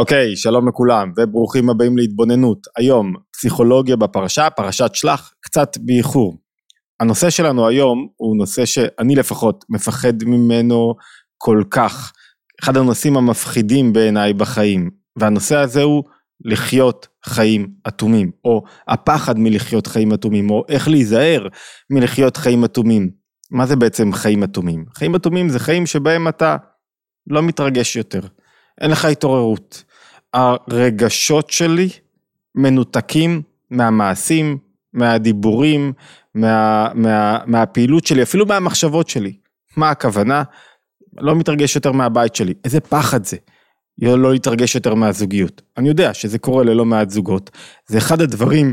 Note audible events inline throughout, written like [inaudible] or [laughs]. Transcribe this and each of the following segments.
אוקיי, שלום לכולם וברוכים הבאים להתבוננות. היום פסיכולוגיה בפרשה, פרשת שלח, קצת באיחור. הנושא שלנו היום הוא נושא שאני לפחות מפחד ממנו כל כך. אחד הנושאים המפחידים בעיניי בחיים, והנושא הזה הוא לחיות חיים אטומים, או הפחד מלחיות חיים אטומים, או איך להיזהר מלחיות חיים אטומים. מה זה בעצם חיים אטומים? חיים אטומים זה חיים שבהם אתה לא מתרגש יותר. אין לך התעוררות. הרגשות שלי מנותקים מהמעשים, מהדיבורים, מה, מה, מהפעילות שלי, אפילו מהמחשבות שלי. מה הכוונה? לא מתרגש יותר מהבית שלי. איזה פחד זה. לא להתרגש יותר מהזוגיות. אני יודע שזה קורה ללא מעט זוגות. זה אחד הדברים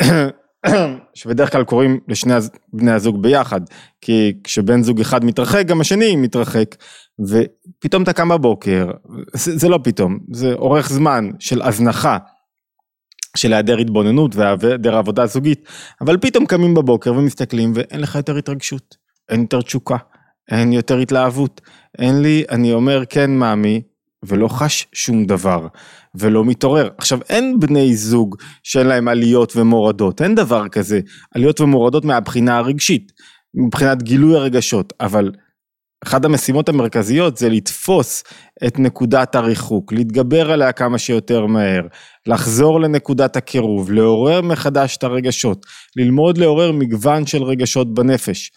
[clears throat] שבדרך כלל קורים לשני בני הזוג ביחד, כי כשבן זוג אחד מתרחק, גם השני מתרחק, ופתאום אתה קם בבוקר, זה, זה לא פתאום, זה אורך זמן של הזנחה, של היעדר התבוננות והיעדר עבודה זוגית, אבל פתאום קמים בבוקר ומסתכלים ואין לך יותר התרגשות, אין יותר תשוקה, אין יותר התלהבות, אין לי, אני אומר כן מאמי, ולא חש שום דבר, ולא מתעורר. עכשיו אין בני זוג שאין להם עליות ומורדות, אין דבר כזה, עליות ומורדות מהבחינה הרגשית, מבחינת גילוי הרגשות, אבל אחת המשימות המרכזיות זה לתפוס את נקודת הריחוק, להתגבר עליה כמה שיותר מהר, לחזור לנקודת הקירוב, לעורר מחדש את הרגשות, ללמוד לעורר מגוון של רגשות בנפש.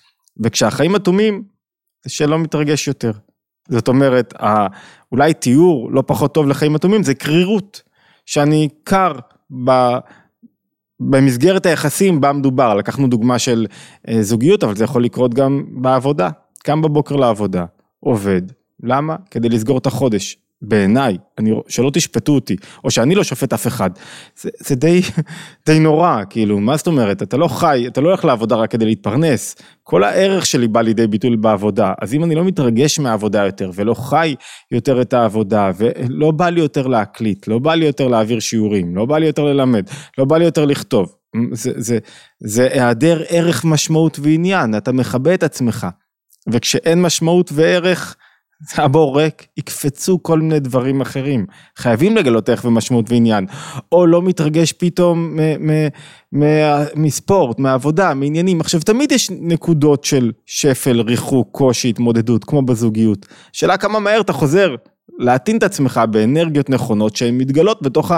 וכשהחיים אטומים, זה שלא מתרגש יותר. זאת אומרת, אולי תיאור לא פחות טוב לחיים אטומים זה קרירות, שאני קר ב... במסגרת היחסים בה מדובר, לקחנו דוגמה של אה, זוגיות, אבל זה יכול לקרות גם בעבודה. קם בבוקר לעבודה, עובד, למה? כדי לסגור את החודש. בעיניי, אני, שלא תשפטו אותי, או שאני לא שופט אף אחד, זה, זה די, [laughs] די נורא, כאילו, מה זאת אומרת, אתה לא חי, אתה לא הולך לעבודה רק כדי להתפרנס, כל הערך שלי בא לידי ביטוי בעבודה, אז אם אני לא מתרגש מהעבודה יותר, ולא חי יותר את העבודה, ולא בא לי יותר להקליט, לא בא לי יותר להעביר שיעורים, לא בא לי יותר ללמד, לא בא לי יותר לכתוב, זה, זה, זה היעדר ערך משמעות ועניין, אתה מכבה את עצמך, וכשאין משמעות וערך, הבור ריק, יקפצו כל מיני דברים אחרים. חייבים לגלות ערך ומשמעות ועניין. או לא מתרגש פתאום מספורט, מעבודה, מעניינים. עכשיו, תמיד יש נקודות של שפל, ריחוק, קושי, התמודדות, כמו בזוגיות. שאלה כמה מהר אתה חוזר להטעין את עצמך באנרגיות נכונות שהן מתגלות בתוך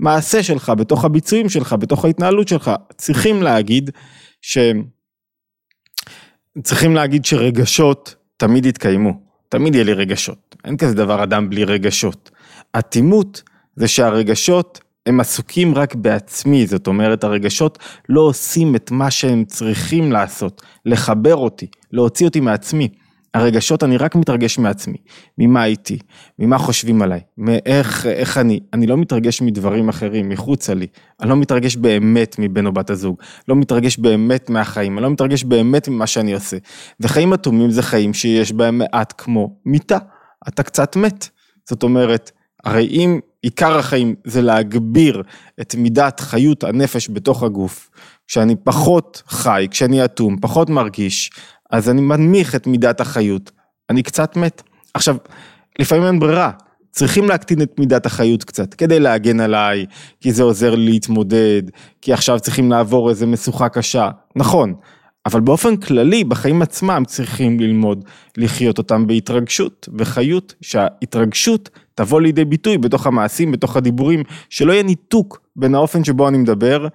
המעשה שלך, בתוך הביצועים שלך, בתוך ההתנהלות שלך. צריכים להגיד ש... צריכים להגיד שרגשות תמיד יתקיימו. תמיד יהיה לי רגשות, אין כזה דבר אדם בלי רגשות. אטימות זה שהרגשות הם עסוקים רק בעצמי, זאת אומרת הרגשות לא עושים את מה שהם צריכים לעשות, לחבר אותי, להוציא אותי מעצמי. הרגשות, אני רק מתרגש מעצמי, ממה הייתי, ממה חושבים עליי, מאיך איך אני, אני לא מתרגש מדברים אחרים, מחוצה לי, אני לא מתרגש באמת מבן או בת הזוג, לא מתרגש באמת מהחיים, אני לא מתרגש באמת ממה שאני עושה. וחיים אטומים זה חיים שיש בהם מעט כמו מיטה, אתה קצת מת. זאת אומרת, הרי אם עיקר החיים זה להגביר את מידת חיות הנפש בתוך הגוף, כשאני פחות חי, כשאני אטום, פחות מרגיש, אז אני מנמיך את מידת החיות, אני קצת מת. עכשיו, לפעמים אין ברירה, צריכים להקטין את מידת החיות קצת, כדי להגן עליי, כי זה עוזר לי להתמודד, כי עכשיו צריכים לעבור איזה משוכה קשה, נכון, אבל באופן כללי, בחיים עצמם צריכים ללמוד לחיות אותם בהתרגשות, וחיות, שההתרגשות תבוא לידי ביטוי בתוך המעשים, בתוך הדיבורים, שלא יהיה ניתוק בין האופן שבו אני מדבר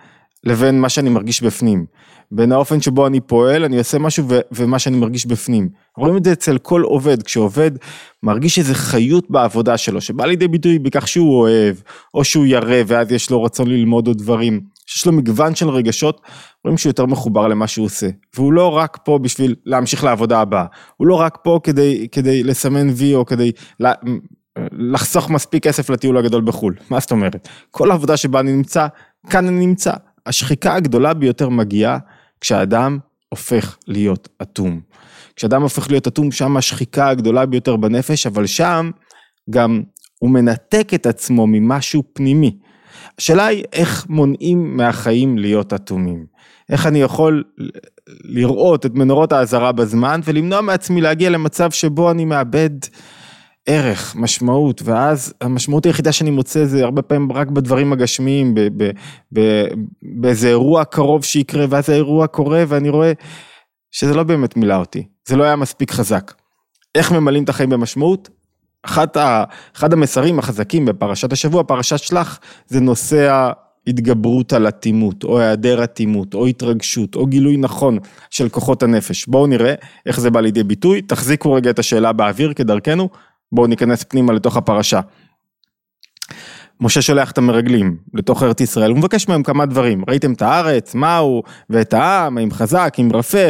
לבין מה שאני מרגיש בפנים. בין האופן שבו אני פועל, אני עושה משהו ו- ומה שאני מרגיש בפנים. רואים את זה אצל כל עובד, כשעובד מרגיש איזה חיות בעבודה שלו, שבא לידי ביטוי בכך שהוא אוהב, או שהוא ירא ואז יש לו רצון ללמוד עוד דברים, שיש לו מגוון של רגשות, רואים שהוא יותר מחובר למה שהוא עושה. והוא לא רק פה בשביל להמשיך לעבודה הבאה, הוא לא רק פה כדי, כדי לסמן וי או כדי לה, לחסוך מספיק כסף לטיול הגדול בחו"ל. מה זאת אומרת? כל עבודה שבה אני נמצא, כאן אני נמצא. השחיקה הגדולה ביותר מגיעה כשאדם הופך להיות אטום. כשאדם הופך להיות אטום, שם השחיקה הגדולה ביותר בנפש, אבל שם גם הוא מנתק את עצמו ממשהו פנימי. השאלה היא איך מונעים מהחיים להיות אטומים. איך אני יכול לראות את מנורות האזהרה בזמן ולמנוע מעצמי להגיע למצב שבו אני מאבד ערך, משמעות, ואז המשמעות היחידה שאני מוצא זה הרבה פעמים רק בדברים הגשמיים, באיזה אירוע קרוב שיקרה, ואז האירוע קורה ואני רואה שזה לא באמת מילא אותי, זה לא היה מספיק חזק. איך ממלאים את החיים במשמעות? אחת ה, אחד המסרים החזקים בפרשת השבוע, פרשת שלח, זה נושא ההתגברות על אטימות, או היעדר אטימות, או התרגשות, או גילוי נכון של כוחות הנפש. בואו נראה איך זה בא לידי ביטוי, תחזיקו רגע את השאלה באוויר כדרכנו, בואו ניכנס פנימה לתוך הפרשה. משה שולח את המרגלים לתוך ארץ ישראל, הוא מבקש מהם כמה דברים, ראיתם את הארץ, מהו, ואת העם, האם חזק, אם רפה,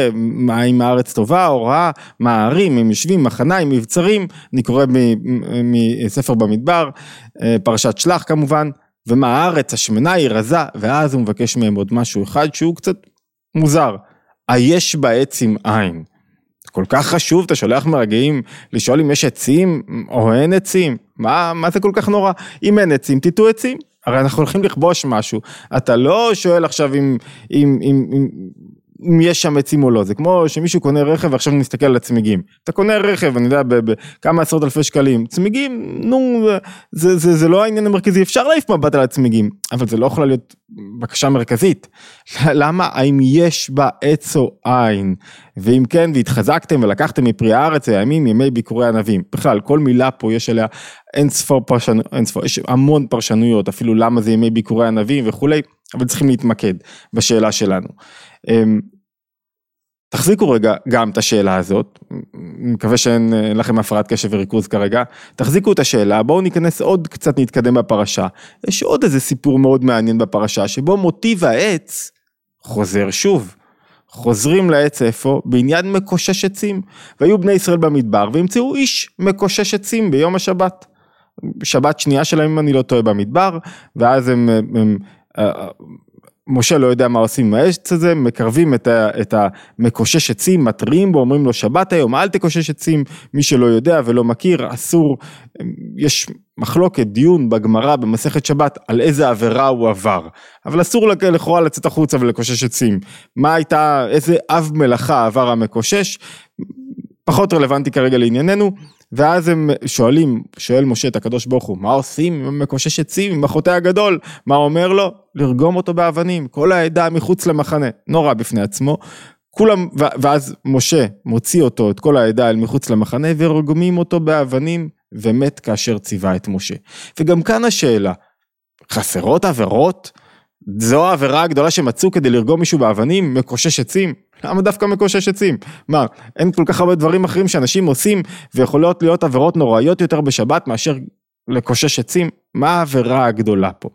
האם הארץ טובה או רעה, מה הערים, הם יושבים, מחניים, מבצרים, אני קורא מספר במדבר, אה, פרשת שלח כמובן, ומה הארץ, השמנה היא רזה, ואז הוא מבקש מהם עוד משהו אחד שהוא קצת מוזר, היש בעץ עם עין. כל כך חשוב, אתה שולח מרגעים לשאול אם יש עצים או אין עצים, מה, מה זה כל כך נורא? אם אין עצים, תיטו עצים. הרי אנחנו הולכים לכבוש משהו, אתה לא שואל עכשיו אם, אם, אם, אם, אם יש שם עצים או לא, זה כמו שמישהו קונה רכב ועכשיו נסתכל על הצמיגים. אתה קונה רכב, אני יודע, בכמה עשרות אלפי שקלים, צמיגים, נו, זה, זה, זה לא העניין המרכזי, אפשר להעיף מבט על הצמיגים, אבל זה לא יכולה להיות בקשה מרכזית. [laughs] למה? האם יש בה עץ או עין? ואם כן, והתחזקתם ולקחתם מפרי הארץ הימים, ימי ביקורי ענבים. בכלל, כל מילה פה יש עליה אין ספור פרשנויות, אין ספור, יש המון פרשנויות, אפילו למה זה ימי ביקורי ענבים וכולי, אבל צריכים להתמקד בשאלה שלנו. אמ, תחזיקו רגע גם את השאלה הזאת, מקווה שאין לכם הפרעת קשב וריכוז כרגע, תחזיקו את השאלה, בואו ניכנס עוד קצת נתקדם בפרשה. יש עוד איזה סיפור מאוד מעניין בפרשה, שבו מוטיב העץ חוזר שוב. חוזרים לעץ איפה? בעניין מקושש עצים. והיו בני ישראל במדבר וימצאו איש מקושש עצים ביום השבת. שבת שנייה שלהם אם אני לא טועה במדבר, ואז הם, הם, הם משה לא יודע מה עושים עם העץ הזה, מקרבים את, ה, את המקושש עצים, מתריעים בו, אומרים לו שבת היום, אל תקושש עצים, מי שלא יודע ולא מכיר, אסור, יש מחלוקת, דיון בגמרא במסכת שבת על איזה עבירה הוא עבר, אבל אסור לכאורה לצאת החוצה ולקושש עצים, מה הייתה, איזה אב מלאכה עבר המקושש, פחות רלוונטי כרגע לענייננו, ואז הם שואלים, שואל משה את הקדוש ברוך הוא, מה עושים עם מקושש עצים, עם החוטא הגדול? מה אומר לו? לרגום אותו באבנים, כל העדה מחוץ למחנה, נורא בפני עצמו. כולם, ואז משה מוציא אותו, את כל העדה אל מחוץ למחנה, ורגומים אותו באבנים, ומת כאשר ציווה את משה. וגם כאן השאלה, חסרות עבירות? זו העבירה הגדולה שמצאו כדי לרגום מישהו באבנים, מקושש עצים? למה דווקא מקושש עצים? מה, אין כל כך הרבה דברים אחרים שאנשים עושים ויכולות להיות עבירות נוראיות יותר בשבת מאשר לקושש עצים? מה העבירה הגדולה פה?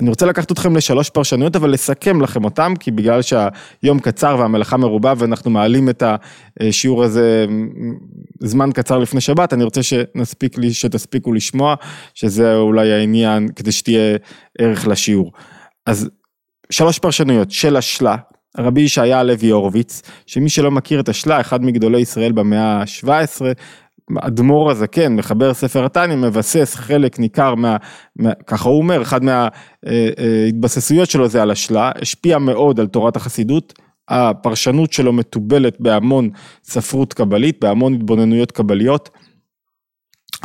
אני רוצה לקחת אתכם לשלוש פרשנויות, אבל לסכם לכם אותם, כי בגלל שהיום קצר והמלאכה מרובה ואנחנו מעלים את השיעור הזה זמן קצר לפני שבת, אני רוצה שנספיק לי, שתספיקו לשמוע, שזה אולי העניין, כדי שתהיה ערך לשיעור. אז שלוש פרשנויות של השלה, רבי ישעיה הלוי הורוביץ, שמי שלא מכיר את השלה, אחד מגדולי ישראל במאה ה-17, אדמו"ר הזקן, מחבר ספר התניא, מבסס חלק ניכר מה, מה ככה הוא אומר, אחד מההתבססויות שלו זה על השלה, השפיע מאוד על תורת החסידות, הפרשנות שלו מתובלת בהמון ספרות קבלית, בהמון התבוננויות קבליות.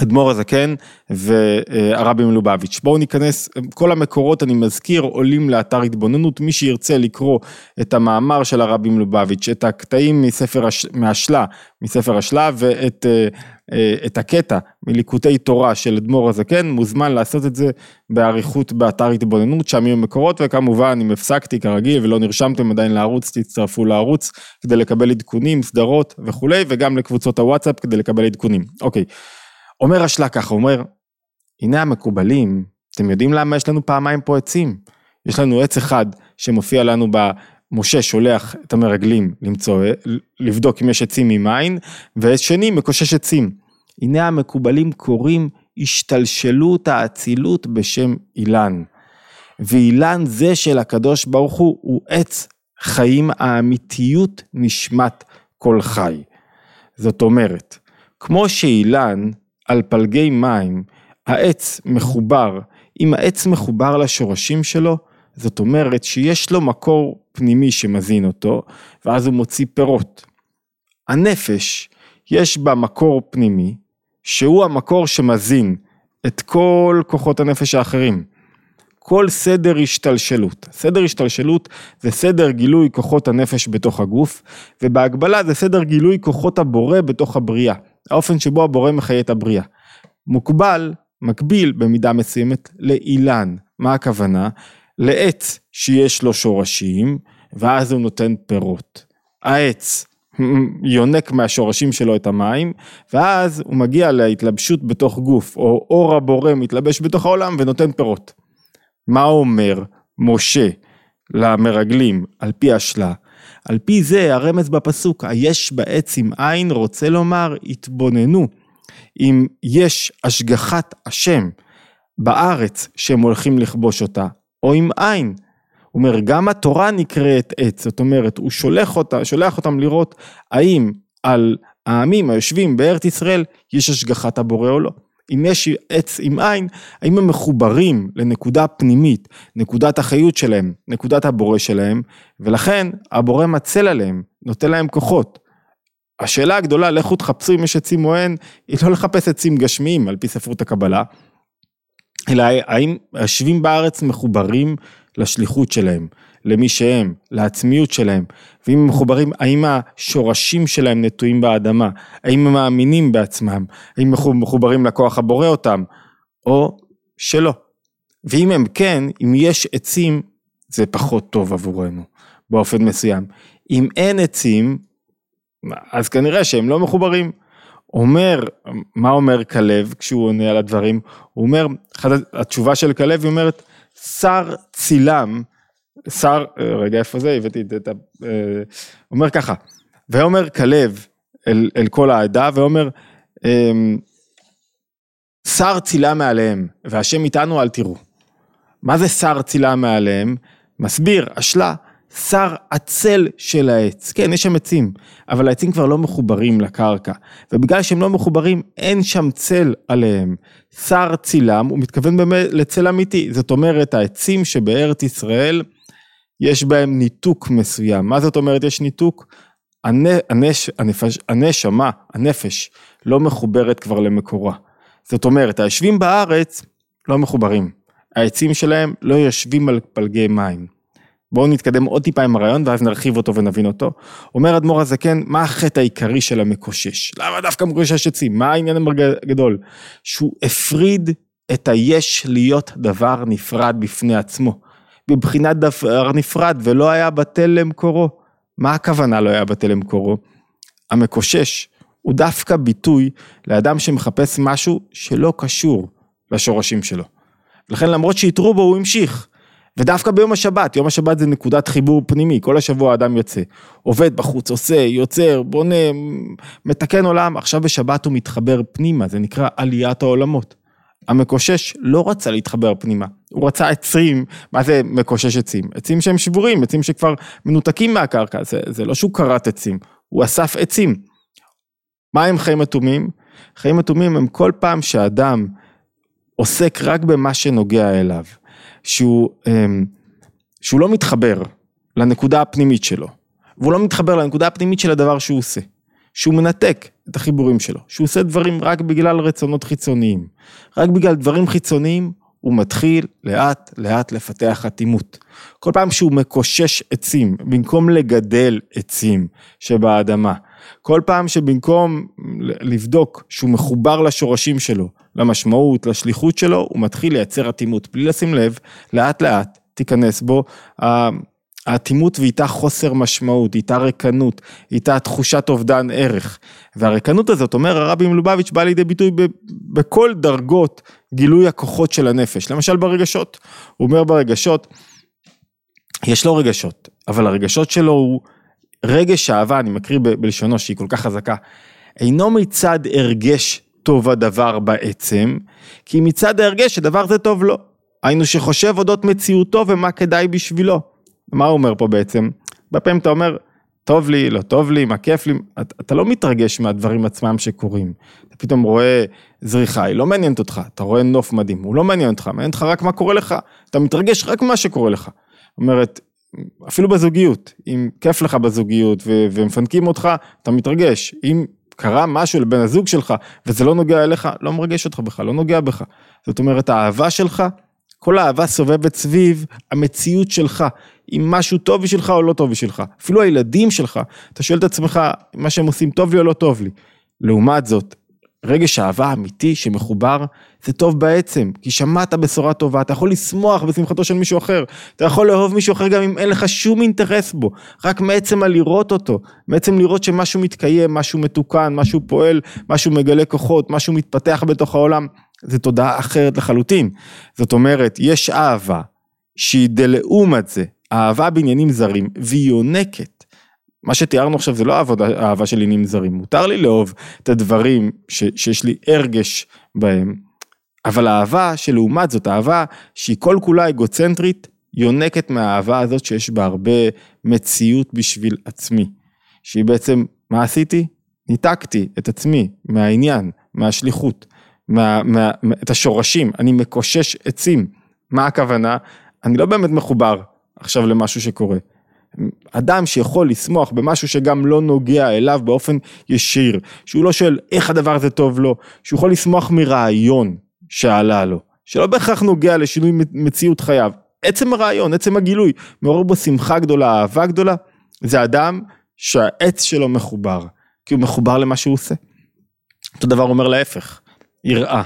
אדמו"ר הזקן והרבי מלובביץ'. בואו ניכנס, כל המקורות אני מזכיר עולים לאתר התבוננות, מי שירצה לקרוא את המאמר של הרבי מלובביץ', את הקטעים מספר, מהשלה, מספר השלה ואת את הקטע מליקוטי תורה של אדמו"ר הזקן, מוזמן לעשות את זה באריכות באתר התבוננות, שם יהיו מקורות, וכמובן אם הפסקתי כרגיל ולא נרשמתם עדיין לערוץ, תצטרפו לערוץ כדי לקבל עדכונים, סדרות וכולי, וגם לקבוצות הוואטסאפ כדי לקבל עדכונים. אוקיי. אומר השלה ככה, הוא אומר, הנה המקובלים, אתם יודעים למה יש לנו פעמיים פה עצים? יש לנו עץ אחד שמופיע לנו ב... משה שולח את המרגלים למצוא, לבדוק אם יש עצים ממים, ועץ שני מקושש עצים. הנה המקובלים קוראים השתלשלות האצילות בשם אילן. ואילן זה של הקדוש ברוך הוא, הוא עץ חיים האמיתיות נשמת כל חי. זאת אומרת, כמו שאילן על פלגי מים, העץ מחובר, אם העץ מחובר לשורשים שלו, זאת אומרת שיש לו מקור פנימי שמזין אותו, ואז הוא מוציא פירות. הנפש, יש בה מקור פנימי, שהוא המקור שמזין את כל כוחות הנפש האחרים. כל סדר השתלשלות. סדר השתלשלות זה סדר גילוי כוחות הנפש בתוך הגוף, ובהגבלה זה סדר גילוי כוחות הבורא בתוך הבריאה. האופן שבו הבורא מחיה את הבריאה. מוקבל, מקביל במידה מסוימת לאילן. מה הכוונה? לעץ שיש לו שורשים, ואז הוא נותן פירות. העץ [laughs] יונק מהשורשים שלו את המים, ואז הוא מגיע להתלבשות בתוך גוף, או אור הבורא מתלבש בתוך העולם ונותן פירות. מה אומר משה למרגלים על פי השלה? על פי זה הרמז בפסוק, היש בעץ עם עין רוצה לומר התבוננו. אם יש השגחת השם בארץ שהם הולכים לכבוש אותה, או עם עין. הוא אומר, גם התורה נקראת עץ, זאת אומרת, הוא שולח, אותה, שולח אותם לראות האם על העמים היושבים בארץ ישראל יש השגחת הבורא או לא. אם יש עץ עם עין, האם הם מחוברים לנקודה פנימית, נקודת החיות שלהם, נקודת הבורא שלהם, ולכן הבורא מצל עליהם, נותן להם כוחות. השאלה הגדולה, לכו תחפשו אם יש עצים או אין, היא לא לחפש עצים גשמיים על פי ספרות הקבלה, אלא האם היושבים בארץ מחוברים לשליחות שלהם, למי שהם, לעצמיות שלהם, ואם הם מחוברים, האם השורשים שלהם נטועים באדמה, האם הם מאמינים בעצמם, האם הם מחוברים לכוח הבורא אותם, או שלא. ואם הם כן, אם יש עצים, זה פחות טוב עבורנו, באופן מסוים. אם אין עצים, אז כנראה שהם לא מחוברים. אומר, מה אומר כלב כשהוא עונה על הדברים? הוא אומר, התשובה של כלב היא אומרת, שר צילם, שר, רגע איפה זה, הבאתי את ה... אה, אומר ככה, ואומר כלב אל, אל כל העדה, ואומר, אמ, שר צילה מעליהם, והשם איתנו אל תראו. מה זה שר צילה מעליהם? מסביר, אשלה, שר עצל של העץ. כן, יש שם עצים, אבל העצים כבר לא מחוברים לקרקע, ובגלל שהם לא מחוברים, אין שם צל עליהם. שר צילם, הוא מתכוון באמת לצל אמיתי, זאת אומרת, העצים שבארץ ישראל, יש בהם ניתוק מסוים. מה זאת אומרת יש ניתוק? הנש, הנפש, הנשמה, הנפש, לא מחוברת כבר למקורה. זאת אומרת, היושבים בארץ לא מחוברים. העצים שלהם לא יושבים על פלגי מים. בואו נתקדם עוד טיפה עם הרעיון ואז נרחיב אותו ונבין אותו. אומר אדמו"ר הזקן, מה החטא העיקרי של המקושש? למה דווקא מקושש עצים? מה העניין הגדול? שהוא הפריד את היש להיות דבר נפרד בפני עצמו. בבחינת דבר נפרד ולא היה בטל למקורו. מה הכוונה לא היה בטל למקורו? המקושש הוא דווקא ביטוי לאדם שמחפש משהו שלא קשור לשורשים שלו. לכן למרות שהתרו בו הוא המשיך. ודווקא ביום השבת, יום השבת זה נקודת חיבור פנימי, כל השבוע האדם יוצא, עובד בחוץ, עושה, יוצר, בונה, מתקן עולם, עכשיו בשבת הוא מתחבר פנימה, זה נקרא עליית העולמות. המקושש לא רצה להתחבר פנימה, הוא רצה עצים, מה זה מקושש עצים? עצים שהם שבורים, עצים שכבר מנותקים מהקרקע, זה, זה לא שהוא כרת עצים, הוא אסף עצים. מה הם חיים אטומים? חיים אטומים הם כל פעם שאדם עוסק רק במה שנוגע אליו. שהוא, אמ, שהוא לא מתחבר לנקודה הפנימית שלו, והוא לא מתחבר לנקודה הפנימית של הדבר שהוא עושה, שהוא מנתק את החיבורים שלו, שהוא עושה דברים רק בגלל רצונות חיצוניים, רק בגלל דברים חיצוניים הוא מתחיל לאט לאט לפתח אטימות. כל פעם שהוא מקושש עצים, במקום לגדל עצים שבאדמה, כל פעם שבמקום לבדוק שהוא מחובר לשורשים שלו, למשמעות, לשליחות שלו, הוא מתחיל לייצר אטימות. בלי לשים לב, לאט לאט תיכנס בו האטימות ואיתה חוסר משמעות, איתה ריקנות, איתה תחושת אובדן ערך. והריקנות הזאת, אומר הרבי מלובביץ', בא לידי ביטוי בכל דרגות גילוי הכוחות של הנפש. למשל ברגשות. הוא אומר ברגשות, יש לו רגשות, אבל הרגשות שלו הוא רגש אהבה, אני מקריא בלשונו שהיא כל כך חזקה, אינו מצד הרגש טוב הדבר בעצם, כי מצד ההרגש הדבר זה טוב לו. היינו שחושב אודות מציאותו ומה כדאי בשבילו. מה הוא אומר פה בעצם? בפעמים אתה אומר, טוב לי, לא טוב לי, מה כיף לי, אתה, אתה לא מתרגש מהדברים עצמם שקורים. אתה פתאום רואה זריחה, היא לא מעניינת אותך, אתה רואה נוף מדהים, הוא לא מעניין אותך, מעניין אותך רק מה קורה לך, אתה מתרגש רק ממה שקורה לך. אומרת, אפילו בזוגיות, אם כיף לך בזוגיות ו- ומפנקים אותך, אתה מתרגש. אם קרה משהו לבן הזוג שלך, וזה לא נוגע אליך, לא מרגש אותך בכלל, לא נוגע בך. זאת אומרת, האהבה שלך, כל האהבה סובבת סביב המציאות שלך, אם משהו טוב בשבילך או לא טוב בשבילך. אפילו הילדים שלך, אתה שואל את עצמך, מה שהם עושים טוב לי או לא טוב לי. לעומת זאת, רגש אהבה אמיתי שמחובר, זה טוב בעצם, כי שמעת בשורה טובה, אתה יכול לשמוח בשמחתו של מישהו אחר, אתה יכול לאהוב מישהו אחר גם אם אין לך שום אינטרס בו, רק מעצם הלראות אותו, מעצם לראות שמשהו מתקיים, משהו מתוקן, משהו פועל, משהו מגלה כוחות, משהו מתפתח בתוך העולם, זה תודעה אחרת לחלוטין. זאת אומרת, יש אהבה שהיא דלעומת זה, אהבה בעניינים זרים, והיא יונקת. מה שתיארנו עכשיו זה לא העבודה, אהבה של עניינים זרים, מותר לי לאהוב את הדברים ש, שיש לי הרגש בהם, אבל האהבה שלעומת זאת, אהבה שהיא כל כולה אגוצנטרית, יונקת מהאהבה הזאת שיש בה הרבה מציאות בשביל עצמי. שהיא בעצם, מה עשיתי? ניתקתי את עצמי מהעניין, מהשליחות, מה, מה, את השורשים, אני מקושש עצים. מה הכוונה? אני לא באמת מחובר עכשיו למשהו שקורה. אדם שיכול לשמוח במשהו שגם לא נוגע אליו באופן ישיר, שהוא לא שואל איך הדבר הזה טוב לו, שהוא יכול לשמוח מרעיון שעלה לו, שלא בהכרח נוגע לשינוי מציאות חייו. עצם הרעיון, עצם הגילוי, מעורר בו שמחה גדולה, אהבה גדולה, זה אדם שהעץ שלו מחובר, כי הוא מחובר למה שהוא עושה. אותו דבר אומר להפך, יראה.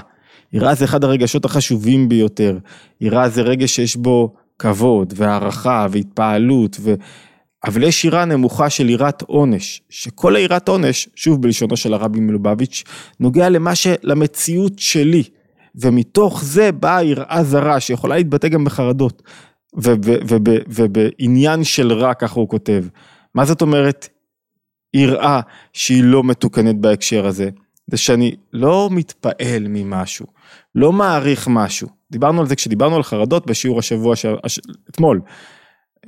יראה זה אחד הרגשות החשובים ביותר, יראה זה רגש שיש בו כבוד והערכה והתפעלות ו... אבל יש יראה נמוכה של יראת עונש, שכל היראת עונש, שוב בלשונו של הרבי מלובביץ', נוגע למה ש... למציאות שלי, ומתוך זה באה יראה זרה שיכולה להתבטא גם בחרדות, ובעניין של רע, ככה הוא כותב. מה זאת אומרת יראה שהיא לא מתוקנת בהקשר הזה? זה שאני לא מתפעל ממשהו, לא מעריך משהו. דיברנו על זה כשדיברנו על חרדות בשיעור השבוע, ש... אתמול,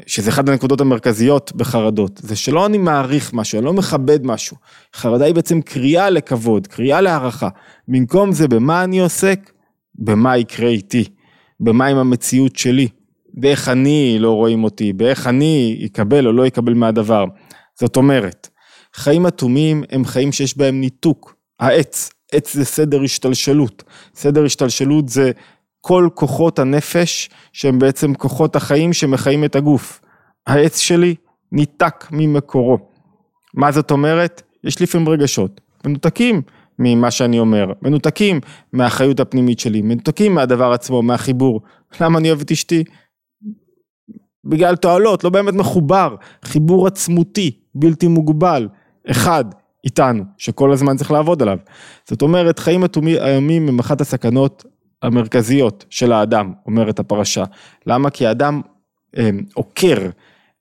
שזה אחת הנקודות המרכזיות בחרדות, זה שלא אני מעריך משהו, אני לא מכבד משהו. חרדה היא בעצם קריאה לכבוד, קריאה להערכה. במקום זה, במה אני עוסק? במה יקרה איתי, במה עם המציאות שלי, באיך אני לא רואים אותי, באיך אני אקבל או לא אקבל מהדבר. זאת אומרת, חיים אטומים הם חיים שיש בהם ניתוק. העץ, עץ זה סדר השתלשלות. סדר השתלשלות זה כל כוחות הנפש שהם בעצם כוחות החיים שמחיים את הגוף. העץ שלי ניתק ממקורו. מה זאת אומרת? יש לפעמים רגשות מנותקים ממה שאני אומר, מנותקים מהאחריות הפנימית שלי, מנותקים מהדבר עצמו, מהחיבור. למה אני אוהב את אשתי? בגלל תועלות, לא באמת מחובר, חיבור עצמותי, בלתי מוגבל, אחד איתנו, שכל הזמן צריך לעבוד עליו. זאת אומרת, חיים איומים הם אחת הסכנות המרכזיות של האדם, אומרת הפרשה. למה? כי האדם אה, עוקר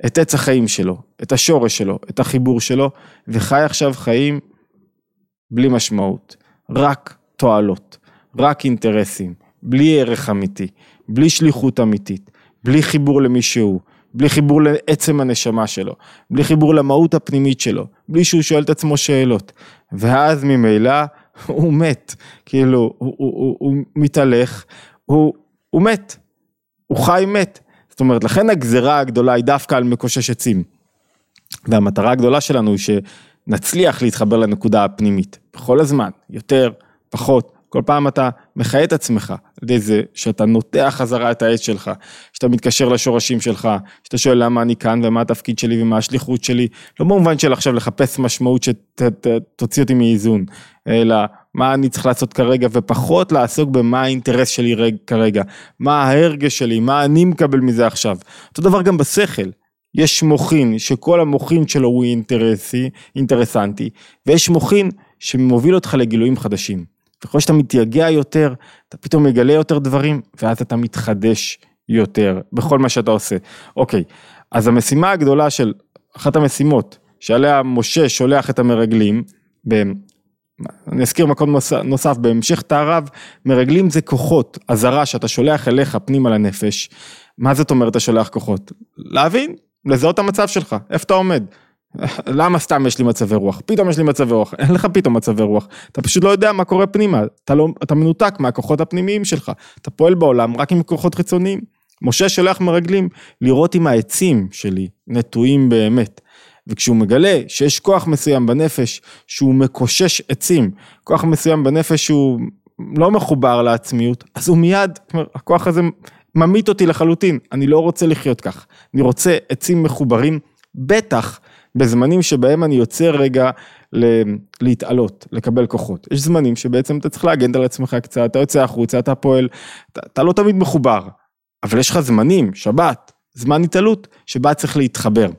את עץ החיים שלו, את השורש שלו, את החיבור שלו, וחי עכשיו חיים בלי משמעות, רק תועלות, רק אינטרסים, בלי ערך אמיתי, בלי שליחות אמיתית, בלי חיבור למישהו, בלי חיבור לעצם הנשמה שלו, בלי חיבור למהות הפנימית שלו, בלי שהוא שואל את עצמו שאלות. ואז ממילא הוא מת, כאילו, הוא, הוא, הוא, הוא מתהלך, הוא, הוא מת, הוא חי מת. זאת אומרת, לכן הגזרה הגדולה היא דווקא על מקושש עצים. והמטרה הגדולה שלנו היא שנצליח להתחבר לנקודה הפנימית, בכל הזמן, יותר, פחות, כל פעם אתה מחיה את עצמך על ידי זה שאתה נוטע חזרה את העץ שלך, שאתה מתקשר לשורשים שלך, שאתה שואל למה אני כאן ומה התפקיד שלי ומה השליחות שלי, לא במובן של עכשיו לחפש משמעות שתוציא אותי מאיזון, אלא מה אני צריך לעשות כרגע ופחות לעסוק במה האינטרס שלי כרגע, מה ההרגש שלי, מה אני מקבל מזה עכשיו. אותו דבר גם בשכל. יש מוחין שכל המוחין שלו הוא אינטרסי, אינטרסנטי, ויש מוחין שמוביל אותך לגילויים חדשים. ככל שאתה מתייגע יותר, אתה פתאום מגלה יותר דברים, ואז אתה מתחדש יותר בכל מה שאתה עושה. אוקיי, אז המשימה הגדולה של, אחת המשימות שעליה משה שולח את המרגלים, ב, אני אזכיר מקום נוסף, בהמשך תערב, מרגלים זה כוחות, אזהרה שאתה שולח אליך פנימה לנפש. מה זאת אומרת אתה שולח כוחות? להבין, לזהות את המצב שלך, איפה אתה עומד. למה סתם יש לי מצבי רוח? פתאום יש לי מצבי רוח, אין לך פתאום מצבי רוח, אתה פשוט לא יודע מה קורה פנימה, אתה, לא, אתה מנותק מהכוחות הפנימיים שלך, אתה פועל בעולם רק עם כוחות חיצוניים. משה שולח מרגלים לראות אם העצים שלי נטועים באמת, וכשהוא מגלה שיש כוח מסוים בנפש שהוא מקושש עצים, כוח מסוים בנפש שהוא לא מחובר לעצמיות, אז הוא מיד, הכוח הזה ממית אותי לחלוטין, אני לא רוצה לחיות כך, אני רוצה עצים מחוברים, בטח בזמנים שבהם אני יוצא רגע להתעלות, לקבל כוחות. יש זמנים שבעצם אתה צריך להגן על עצמך קצת, אתה יוצא החוצה, אתה פועל, אתה, אתה לא תמיד מחובר, אבל יש לך זמנים, שבת, זמן התעלות, שבה צריך להתחבר.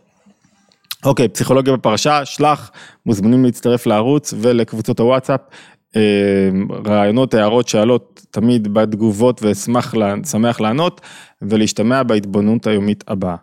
אוקיי, פסיכולוגיה בפרשה, שלח, מוזמנים להצטרף לערוץ ולקבוצות הוואטסאפ. אה, רעיונות, הערות, שאלות, תמיד בתגובות ואשמח, שמח לענות ולהשתמע בהתבוננות היומית הבאה.